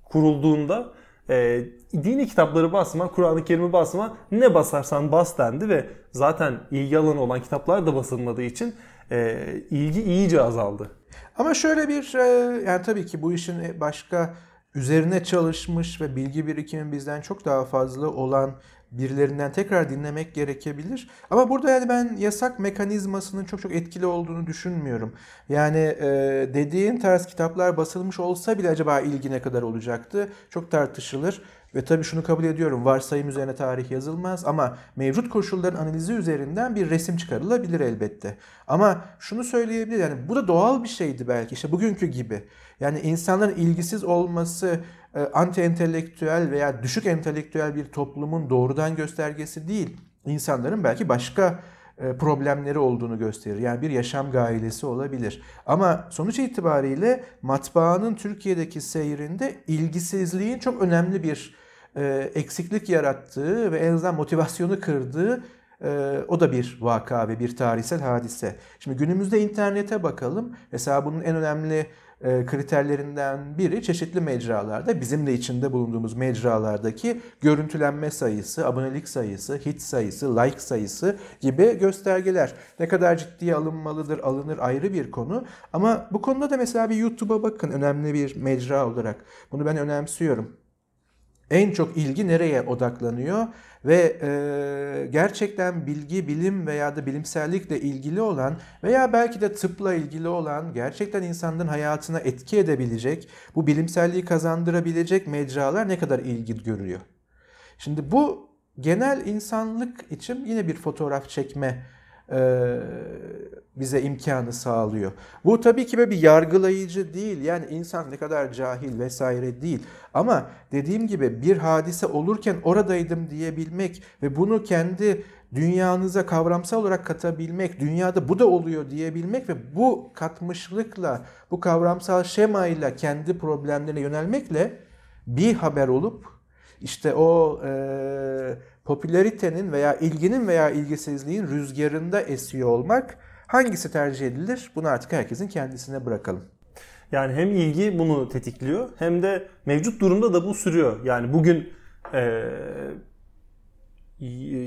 kurulduğunda e, dini kitapları basma, Kur'an-ı Kerim'i basma, ne basarsan bas dendi ve zaten ilgi alanı olan kitaplar da basılmadığı için e, ilgi iyice azaldı. Ama şöyle bir, e, yani tabii ki bu işin başka üzerine çalışmış ve bilgi birikimi bizden çok daha fazla olan birilerinden tekrar dinlemek gerekebilir. Ama burada yani ben yasak mekanizmasının çok çok etkili olduğunu düşünmüyorum. Yani e, dediğin tarz kitaplar basılmış olsa bile acaba ilgi ne kadar olacaktı? Çok tartışılır. Ve tabii şunu kabul ediyorum. Varsayım üzerine tarih yazılmaz ama mevcut koşulların analizi üzerinden bir resim çıkarılabilir elbette. Ama şunu söyleyebilir yani bu da doğal bir şeydi belki işte bugünkü gibi. Yani insanların ilgisiz olması anti entelektüel veya düşük entelektüel bir toplumun doğrudan göstergesi değil. İnsanların belki başka e, problemleri olduğunu gösterir. Yani bir yaşam gailesi olabilir. Ama sonuç itibariyle matbaanın Türkiye'deki seyrinde ilgisizliğin çok önemli bir e, eksiklik yarattığı ve en azından motivasyonu kırdığı o da bir vaka ve bir tarihsel hadise. Şimdi günümüzde internete bakalım. Mesela bunun en önemli e, kriterlerinden biri çeşitli mecralarda bizim de içinde bulunduğumuz mecralardaki görüntülenme sayısı, abonelik sayısı, hit sayısı, like sayısı gibi göstergeler. Ne kadar ciddiye alınmalıdır, alınır ayrı bir konu. Ama bu konuda da mesela bir YouTube'a bakın önemli bir mecra olarak. Bunu ben önemsiyorum. En çok ilgi nereye odaklanıyor? ve e, gerçekten bilgi, bilim veya da bilimsellikle ilgili olan veya belki de tıpla ilgili olan gerçekten insanların hayatına etki edebilecek, bu bilimselliği kazandırabilecek mecralar ne kadar ilgi görüyor. Şimdi bu genel insanlık için yine bir fotoğraf çekme bize imkanı sağlıyor. Bu tabii ki böyle bir yargılayıcı değil. Yani insan ne kadar cahil vesaire değil. Ama dediğim gibi bir hadise olurken oradaydım diyebilmek ve bunu kendi dünyanıza kavramsal olarak katabilmek, dünyada bu da oluyor diyebilmek ve bu katmışlıkla, bu kavramsal şemayla kendi problemlerine yönelmekle bir haber olup işte o e, popülaritenin veya ilginin veya ilgisizliğin rüzgarında esiyor olmak hangisi tercih edilir? Bunu artık herkesin kendisine bırakalım. Yani hem ilgi bunu tetikliyor hem de mevcut durumda da bu sürüyor. Yani bugün e,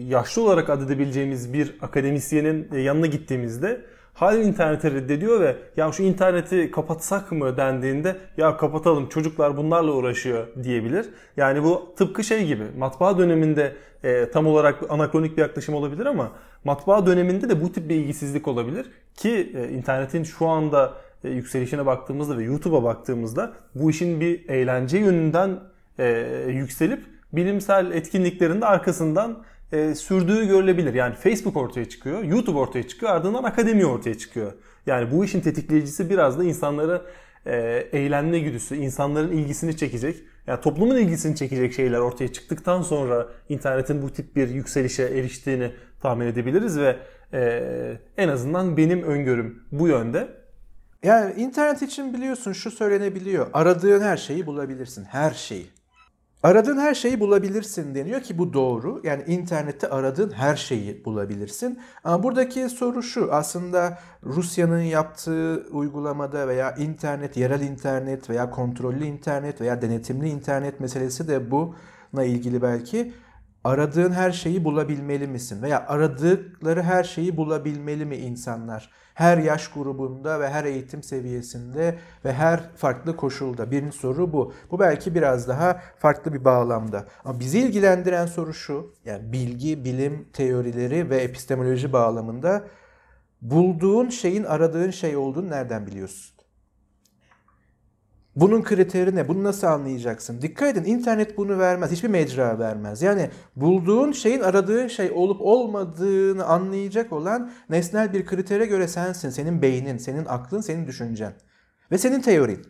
yaşlı olarak adedebileceğimiz bir akademisyenin yanına gittiğimizde halen interneti reddediyor ve ya şu interneti kapatsak mı dendiğinde ya kapatalım çocuklar bunlarla uğraşıyor diyebilir. Yani bu tıpkı şey gibi matbaa döneminde e, tam olarak anakronik bir yaklaşım olabilir ama matbaa döneminde de bu tip bir ilgisizlik olabilir ki e, internetin şu anda e, yükselişine baktığımızda ve YouTube'a baktığımızda bu işin bir eğlence yönünden e, yükselip bilimsel etkinliklerin de arkasından e, sürdüğü görülebilir. Yani Facebook ortaya çıkıyor, YouTube ortaya çıkıyor, ardından akademi ortaya çıkıyor. Yani bu işin tetikleyicisi biraz da insanlara e, eğlenme güdüsü, insanların ilgisini çekecek, yani toplumun ilgisini çekecek şeyler ortaya çıktıktan sonra internetin bu tip bir yükselişe eriştiğini tahmin edebiliriz ve e, en azından benim öngörüm bu yönde. Yani internet için biliyorsun şu söylenebiliyor. Aradığın her şeyi bulabilirsin. Her şeyi. Aradığın her şeyi bulabilirsin deniyor ki bu doğru. Yani internette aradığın her şeyi bulabilirsin. Ama buradaki soru şu. Aslında Rusya'nın yaptığı uygulamada veya internet, yerel internet veya kontrollü internet veya denetimli internet meselesi de buna ilgili belki aradığın her şeyi bulabilmeli misin? Veya aradıkları her şeyi bulabilmeli mi insanlar? Her yaş grubunda ve her eğitim seviyesinde ve her farklı koşulda. Birinci soru bu. Bu belki biraz daha farklı bir bağlamda. Ama bizi ilgilendiren soru şu. Yani bilgi, bilim, teorileri ve epistemoloji bağlamında bulduğun şeyin aradığın şey olduğunu nereden biliyorsun? Bunun kriteri ne? Bunu nasıl anlayacaksın? Dikkat edin internet bunu vermez. Hiçbir mecra vermez. Yani bulduğun şeyin aradığın şey olup olmadığını anlayacak olan nesnel bir kritere göre sensin. Senin beynin, senin aklın, senin düşüncen. Ve senin teorin.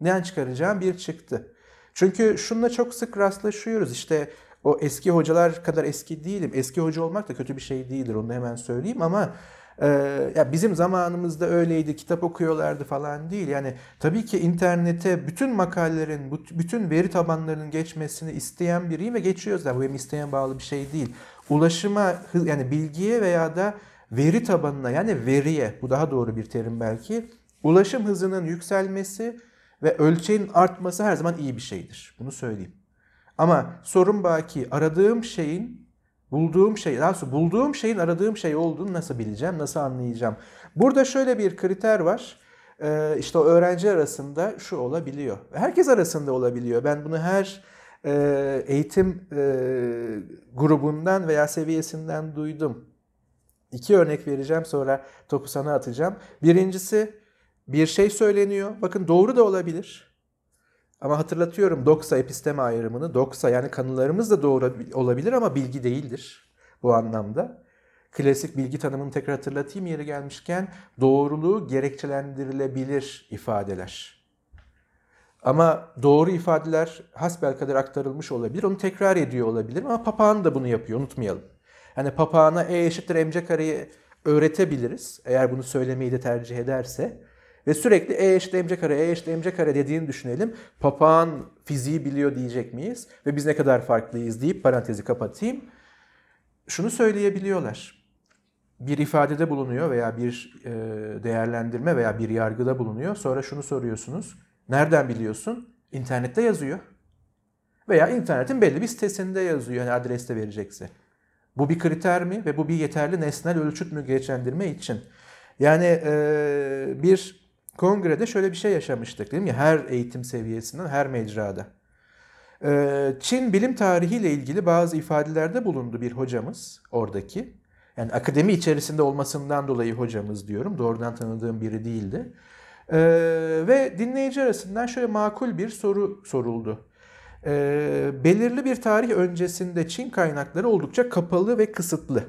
Neden çıkaracağın bir çıktı. Çünkü şununla çok sık rastlaşıyoruz. İşte o eski hocalar kadar eski değilim. Eski hoca olmak da kötü bir şey değildir. Onu hemen söyleyeyim ama ee, ya bizim zamanımızda öyleydi, kitap okuyorlardı falan değil. Yani tabii ki internete bütün makalelerin, bütün veri tabanlarının geçmesini isteyen biriyim ve geçiyoruz da bu benim isteyen bağlı bir şey değil. Ulaşıma yani bilgiye veya da veri tabanına yani veriye bu daha doğru bir terim belki ulaşım hızının yükselmesi ve ölçeğin artması her zaman iyi bir şeydir. Bunu söyleyeyim. Ama sorun baki aradığım şeyin Bulduğum şey, daha sonra bulduğum şeyin aradığım şey olduğunu nasıl bileceğim, nasıl anlayacağım? Burada şöyle bir kriter var. Ee, işte öğrenci arasında şu olabiliyor. Herkes arasında olabiliyor. Ben bunu her e, eğitim e, grubundan veya seviyesinden duydum. İki örnek vereceğim sonra topu sana atacağım. Birincisi bir şey söyleniyor. Bakın doğru da olabilir. Ama hatırlatıyorum doksa episteme ayrımını. Doksa yani kanılarımız da doğru olabilir ama bilgi değildir bu anlamda. Klasik bilgi tanımını tekrar hatırlatayım yeri gelmişken doğruluğu gerekçelendirilebilir ifadeler. Ama doğru ifadeler hasbel kadar aktarılmış olabilir. Onu tekrar ediyor olabilir ama papağan da bunu yapıyor unutmayalım. Yani papağana E eşittir mc kareyi öğretebiliriz. Eğer bunu söylemeyi de tercih ederse. Ve sürekli E eşit mc kare, E eşit mc kare dediğini düşünelim. Papağan fiziği biliyor diyecek miyiz? Ve biz ne kadar farklıyız deyip parantezi kapatayım. Şunu söyleyebiliyorlar. Bir ifadede bulunuyor veya bir e, değerlendirme veya bir yargıda bulunuyor. Sonra şunu soruyorsunuz. Nereden biliyorsun? İnternette yazıyor. Veya internetin belli bir sitesinde yazıyor. Yani adreste verecekse. Bu bir kriter mi ve bu bir yeterli nesnel ölçüt mü geçendirme için? Yani e, bir kongrede şöyle bir şey yaşamıştık değil mi? Her eğitim seviyesinden, her mecrada. Ee, Çin bilim tarihiyle ilgili bazı ifadelerde bulundu bir hocamız oradaki. Yani akademi içerisinde olmasından dolayı hocamız diyorum. Doğrudan tanıdığım biri değildi. Ee, ve dinleyici arasından şöyle makul bir soru soruldu. Ee, belirli bir tarih öncesinde Çin kaynakları oldukça kapalı ve kısıtlı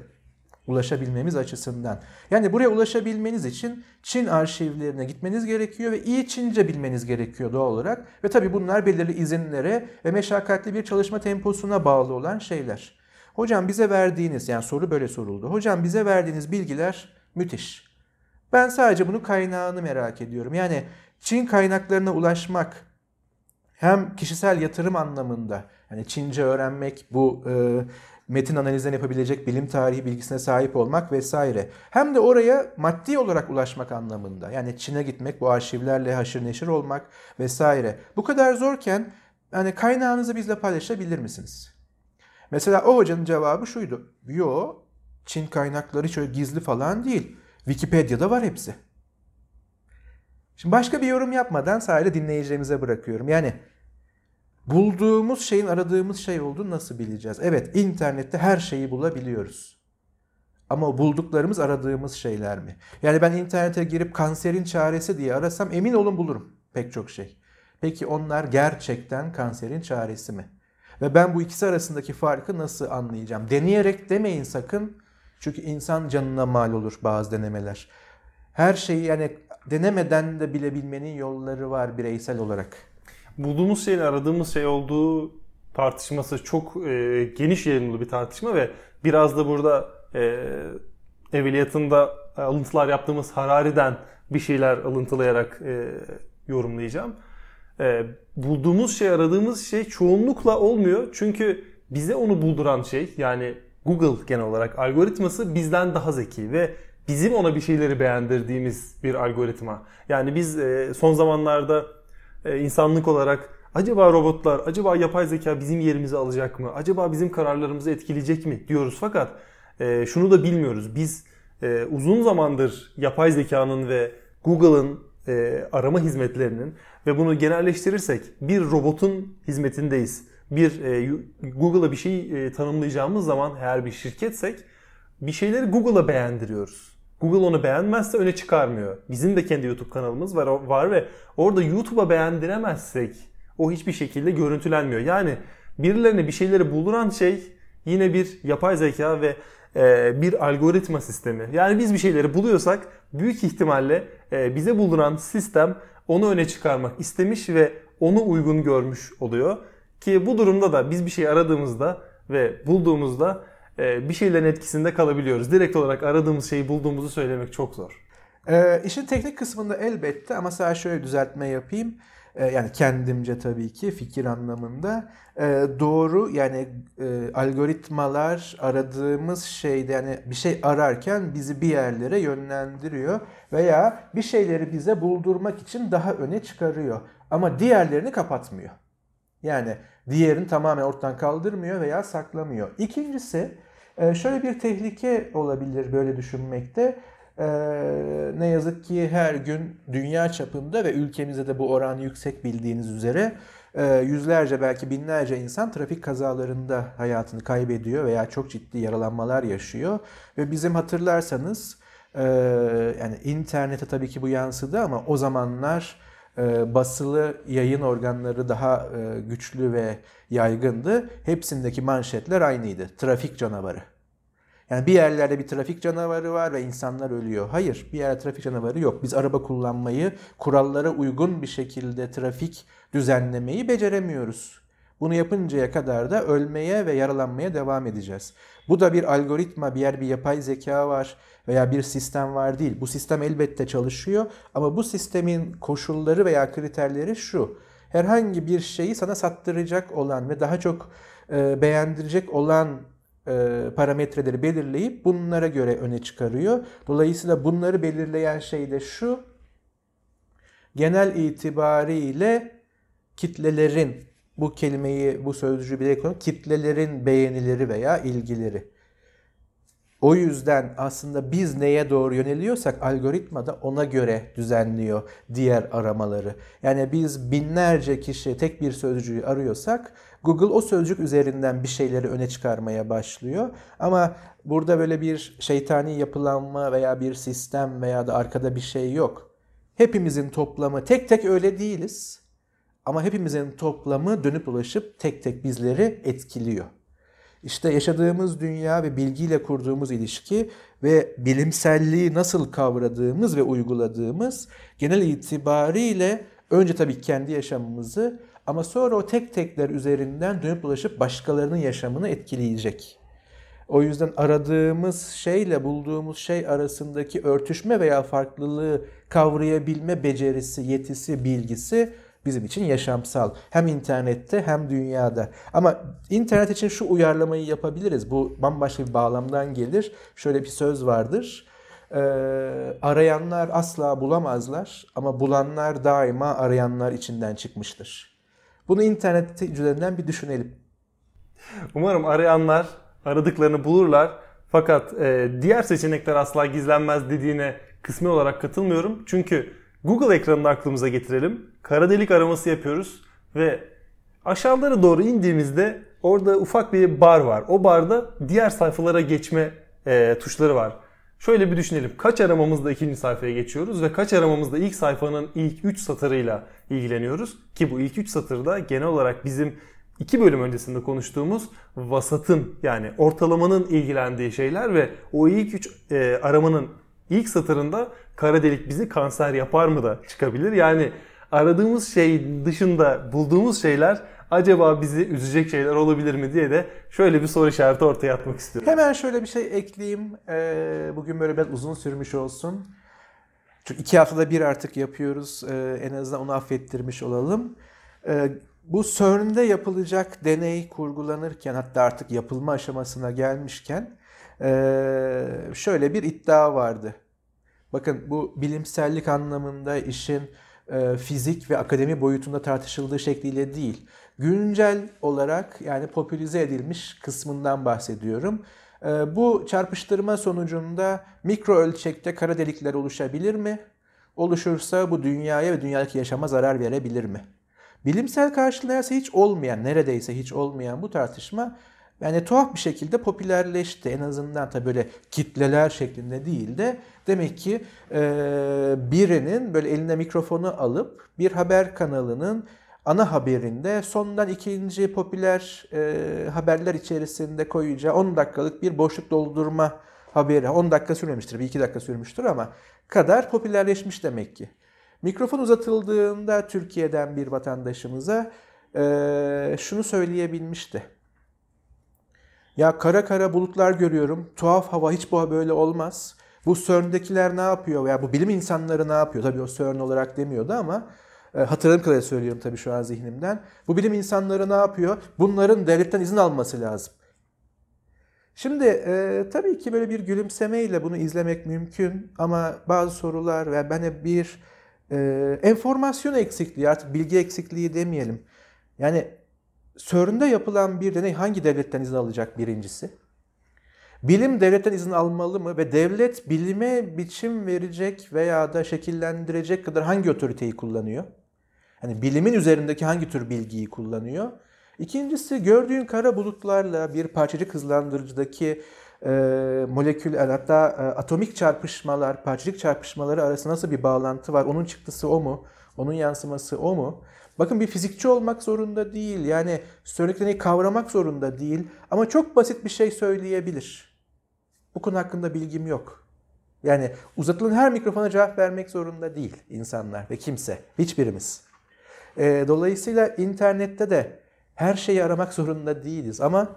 ulaşabilmemiz açısından. Yani buraya ulaşabilmeniz için Çin arşivlerine gitmeniz gerekiyor ve iyi Çince bilmeniz gerekiyor doğal olarak. Ve tabi bunlar belirli izinlere ve meşakkatli bir çalışma temposuna bağlı olan şeyler. Hocam bize verdiğiniz, yani soru böyle soruldu. Hocam bize verdiğiniz bilgiler müthiş. Ben sadece bunun kaynağını merak ediyorum. Yani Çin kaynaklarına ulaşmak hem kişisel yatırım anlamında, yani Çince öğrenmek, bu e, metin analizden yapabilecek bilim tarihi bilgisine sahip olmak vesaire. Hem de oraya maddi olarak ulaşmak anlamında. Yani Çin'e gitmek, bu arşivlerle haşır neşir olmak vesaire. Bu kadar zorken yani kaynağınızı bizle paylaşabilir misiniz? Mesela o hocanın cevabı şuydu. Yo, Çin kaynakları şöyle gizli falan değil. Wikipedia'da var hepsi. Şimdi başka bir yorum yapmadan sadece dinleyicilerimize bırakıyorum. Yani bulduğumuz şeyin aradığımız şey olduğunu nasıl bileceğiz? Evet, internette her şeyi bulabiliyoruz. Ama bulduklarımız aradığımız şeyler mi? Yani ben internete girip kanserin çaresi diye arasam emin olun bulurum pek çok şey. Peki onlar gerçekten kanserin çaresi mi? Ve ben bu ikisi arasındaki farkı nasıl anlayacağım? Deneyerek demeyin sakın. Çünkü insan canına mal olur bazı denemeler. Her şeyi yani denemeden de bilebilmenin yolları var bireysel olarak. Bulduğumuz şeyin aradığımız şey olduğu tartışması çok e, geniş yayınlı bir tartışma ve biraz da burada e, evveliyatında alıntılar yaptığımız Harari'den bir şeyler alıntılayarak e, yorumlayacağım. E, bulduğumuz şey, aradığımız şey çoğunlukla olmuyor. Çünkü bize onu bulduran şey yani Google genel olarak algoritması bizden daha zeki ve bizim ona bir şeyleri beğendirdiğimiz bir algoritma. Yani biz e, son zamanlarda e, insanlık olarak acaba robotlar, acaba yapay zeka bizim yerimizi alacak mı? Acaba bizim kararlarımızı etkileyecek mi diyoruz fakat e, şunu da bilmiyoruz. Biz e, uzun zamandır yapay zekanın ve Google'ın arama hizmetlerinin ve bunu genelleştirirsek bir robotun hizmetindeyiz. Bir Google'a bir şey tanımlayacağımız zaman eğer bir şirketsek bir şeyleri Google'a beğendiriyoruz. Google onu beğenmezse öne çıkarmıyor. Bizim de kendi YouTube kanalımız var, var ve orada YouTube'a beğendiremezsek o hiçbir şekilde görüntülenmiyor. Yani birilerine bir şeyleri bulduran şey yine bir yapay zeka ve e, bir algoritma sistemi. Yani biz bir şeyleri buluyorsak büyük ihtimalle e, bize bulduran sistem onu öne çıkarmak istemiş ve onu uygun görmüş oluyor. Ki bu durumda da biz bir şey aradığımızda ve bulduğumuzda bir şeylerin etkisinde kalabiliyoruz. Direkt olarak aradığımız şeyi bulduğumuzu söylemek çok zor. Ee, işin teknik kısmında elbette ama sadece şöyle düzeltme yapayım. Ee, yani kendimce tabii ki fikir anlamında ee, doğru yani e, algoritmalar aradığımız şeyde yani bir şey ararken bizi bir yerlere yönlendiriyor veya bir şeyleri bize buldurmak için daha öne çıkarıyor ama diğerlerini kapatmıyor. Yani diğerini tamamen ortadan kaldırmıyor veya saklamıyor. İkincisi e, şöyle bir tehlike olabilir böyle düşünmekte. Ee, ne yazık ki her gün dünya çapında ve ülkemizde de bu oran yüksek bildiğiniz üzere e, yüzlerce belki binlerce insan trafik kazalarında hayatını kaybediyor veya çok ciddi yaralanmalar yaşıyor. Ve bizim hatırlarsanız e, yani internete tabii ki bu yansıdı ama o zamanlar e, basılı yayın organları daha e, güçlü ve yaygındı. Hepsindeki manşetler aynıydı. Trafik canavarı. Yani bir yerlerde bir trafik canavarı var ve insanlar ölüyor. Hayır, bir yerde trafik canavarı yok. Biz araba kullanmayı, kurallara uygun bir şekilde trafik düzenlemeyi beceremiyoruz. Bunu yapıncaya kadar da ölmeye ve yaralanmaya devam edeceğiz. Bu da bir algoritma, bir yer bir yapay zeka var veya bir sistem var değil. Bu sistem elbette çalışıyor ama bu sistemin koşulları veya kriterleri şu. Herhangi bir şeyi sana sattıracak olan ve daha çok e, beğendirecek olan e, parametreleri belirleyip bunlara göre öne çıkarıyor. Dolayısıyla bunları belirleyen şey de şu. Genel itibariyle kitlelerin bu kelimeyi, bu sözcüğü bile konu kitlelerin beğenileri veya ilgileri. O yüzden aslında biz neye doğru yöneliyorsak algoritma da ona göre düzenliyor diğer aramaları. Yani biz binlerce kişi tek bir sözcüğü arıyorsak Google o sözcük üzerinden bir şeyleri öne çıkarmaya başlıyor. Ama burada böyle bir şeytani yapılanma veya bir sistem veya da arkada bir şey yok. Hepimizin toplamı tek tek öyle değiliz. Ama hepimizin toplamı dönüp ulaşıp tek tek bizleri etkiliyor. İşte yaşadığımız dünya ve bilgiyle kurduğumuz ilişki ve bilimselliği nasıl kavradığımız ve uyguladığımız genel itibariyle önce tabii kendi yaşamımızı ama sonra o tek tekler üzerinden dönüp ulaşıp başkalarının yaşamını etkileyecek. O yüzden aradığımız şeyle bulduğumuz şey arasındaki örtüşme veya farklılığı kavrayabilme becerisi, yetisi, bilgisi bizim için yaşamsal. Hem internette hem dünyada. Ama internet için şu uyarlamayı yapabiliriz. Bu bambaşka bir bağlamdan gelir. Şöyle bir söz vardır. Ee, arayanlar asla bulamazlar ama bulanlar daima arayanlar içinden çıkmıştır. Bunu internet üzerinden bir düşünelim. Umarım arayanlar aradıklarını bulurlar. Fakat e, diğer seçenekler asla gizlenmez dediğine kısmi olarak katılmıyorum. Çünkü Google ekranını aklımıza getirelim. Kara delik araması yapıyoruz ve aşağılara doğru indiğimizde orada ufak bir bar var. O barda diğer sayfalara geçme e, tuşları var. Şöyle bir düşünelim. Kaç aramamızda ikinci sayfaya geçiyoruz ve kaç aramamızda ilk sayfanın ilk 3 satırıyla ilgileniyoruz. Ki bu ilk 3 satırda genel olarak bizim iki bölüm öncesinde konuştuğumuz vasatın yani ortalamanın ilgilendiği şeyler ve o ilk 3 e, aramanın ilk satırında kara delik bizi kanser yapar mı da çıkabilir. Yani aradığımız şey dışında bulduğumuz şeyler acaba bizi üzecek şeyler olabilir mi diye de şöyle bir soru işareti ortaya atmak istiyorum. Hemen şöyle bir şey ekleyeyim. Ee, bugün böyle biraz uzun sürmüş olsun. Çünkü iki haftada bir artık yapıyoruz. Ee, en azından onu affettirmiş olalım. Ee, bu CERN'de yapılacak deney kurgulanırken hatta artık yapılma aşamasına gelmişken şöyle bir iddia vardı. Bakın bu bilimsellik anlamında işin e, fizik ve akademi boyutunda tartışıldığı şekliyle değil. Güncel olarak yani popülize edilmiş kısmından bahsediyorum. E, bu çarpıştırma sonucunda mikro ölçekte kara delikler oluşabilir mi? Oluşursa bu dünyaya ve dünyadaki yaşama zarar verebilir mi? Bilimsel karşılığı hiç olmayan, neredeyse hiç olmayan bu tartışma yani tuhaf bir şekilde popülerleşti. En azından tabii böyle kitleler şeklinde değil de demek ki e, birinin böyle eline mikrofonu alıp bir haber kanalının ana haberinde sondan ikinci popüler e, haberler içerisinde koyacağı 10 dakikalık bir boşluk doldurma haberi. 10 dakika sürmemiştir, bir iki dakika sürmüştür ama kadar popülerleşmiş demek ki. Mikrofon uzatıldığında Türkiye'den bir vatandaşımıza e, şunu söyleyebilmişti. Ya kara kara bulutlar görüyorum. Tuhaf hava hiç bu böyle olmaz. Bu CERN'dekiler ne yapıyor veya bu bilim insanları ne yapıyor? Tabii o CERN olarak demiyordu ama e, hatırladığım kadarıyla söylüyorum tabii şu an zihnimden. Bu bilim insanları ne yapıyor? Bunların devletten izin alması lazım. Şimdi e, tabii ki böyle bir gülümsemeyle bunu izlemek mümkün ama bazı sorular ve ben hep bir e, enformasyon eksikliği artık bilgi eksikliği demeyelim. Yani CERN'de yapılan bir deney hangi devletten izin alacak birincisi? Bilim devletten izin almalı mı ve devlet bilime biçim verecek veya da şekillendirecek kadar hangi otoriteyi kullanıyor? Hani bilimin üzerindeki hangi tür bilgiyi kullanıyor? İkincisi gördüğün kara bulutlarla bir parçacık hızlandırıcıdaki e, molekül hatta e, atomik çarpışmalar, parçacık çarpışmaları arasında nasıl bir bağlantı var? Onun çıktısı o mu? Onun yansıması o mu? Bakın bir fizikçi olmak zorunda değil. Yani söylediklerini kavramak zorunda değil. Ama çok basit bir şey söyleyebilir. Bu konu hakkında bilgim yok. Yani uzatılan her mikrofona cevap vermek zorunda değil insanlar ve kimse. Hiçbirimiz. E, dolayısıyla internette de her şeyi aramak zorunda değiliz. Ama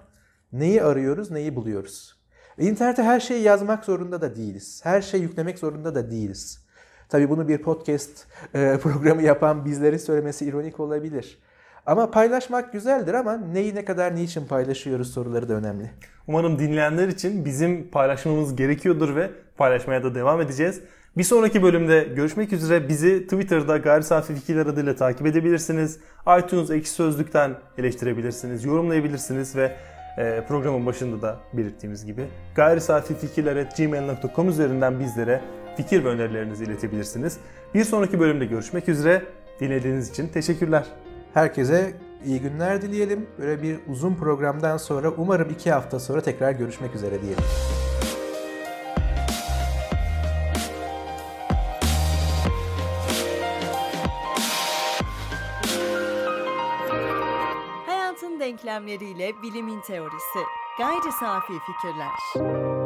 neyi arıyoruz, neyi buluyoruz. İnternete her şeyi yazmak zorunda da değiliz. Her şeyi yüklemek zorunda da değiliz. Tabii bunu bir podcast e, programı yapan bizleri söylemesi ironik olabilir. Ama paylaşmak güzeldir ama neyi ne kadar niçin paylaşıyoruz soruları da önemli. Umarım dinleyenler için bizim paylaşmamız gerekiyordur ve paylaşmaya da devam edeceğiz. Bir sonraki bölümde görüşmek üzere. Bizi Twitter'da Gayri Safi Fikirler adıyla takip edebilirsiniz. iTunes Ekşi Sözlük'ten eleştirebilirsiniz, yorumlayabilirsiniz ve programın başında da belirttiğimiz gibi gayri safi gmail.com üzerinden bizlere fikir ve önerilerinizi iletebilirsiniz. Bir sonraki bölümde görüşmek üzere. Dinlediğiniz için teşekkürler. Herkese iyi günler dileyelim. Böyle bir uzun programdan sonra umarım iki hafta sonra tekrar görüşmek üzere diyelim. Denklemleriyle bilimin teorisi. Gayri safi fikirler.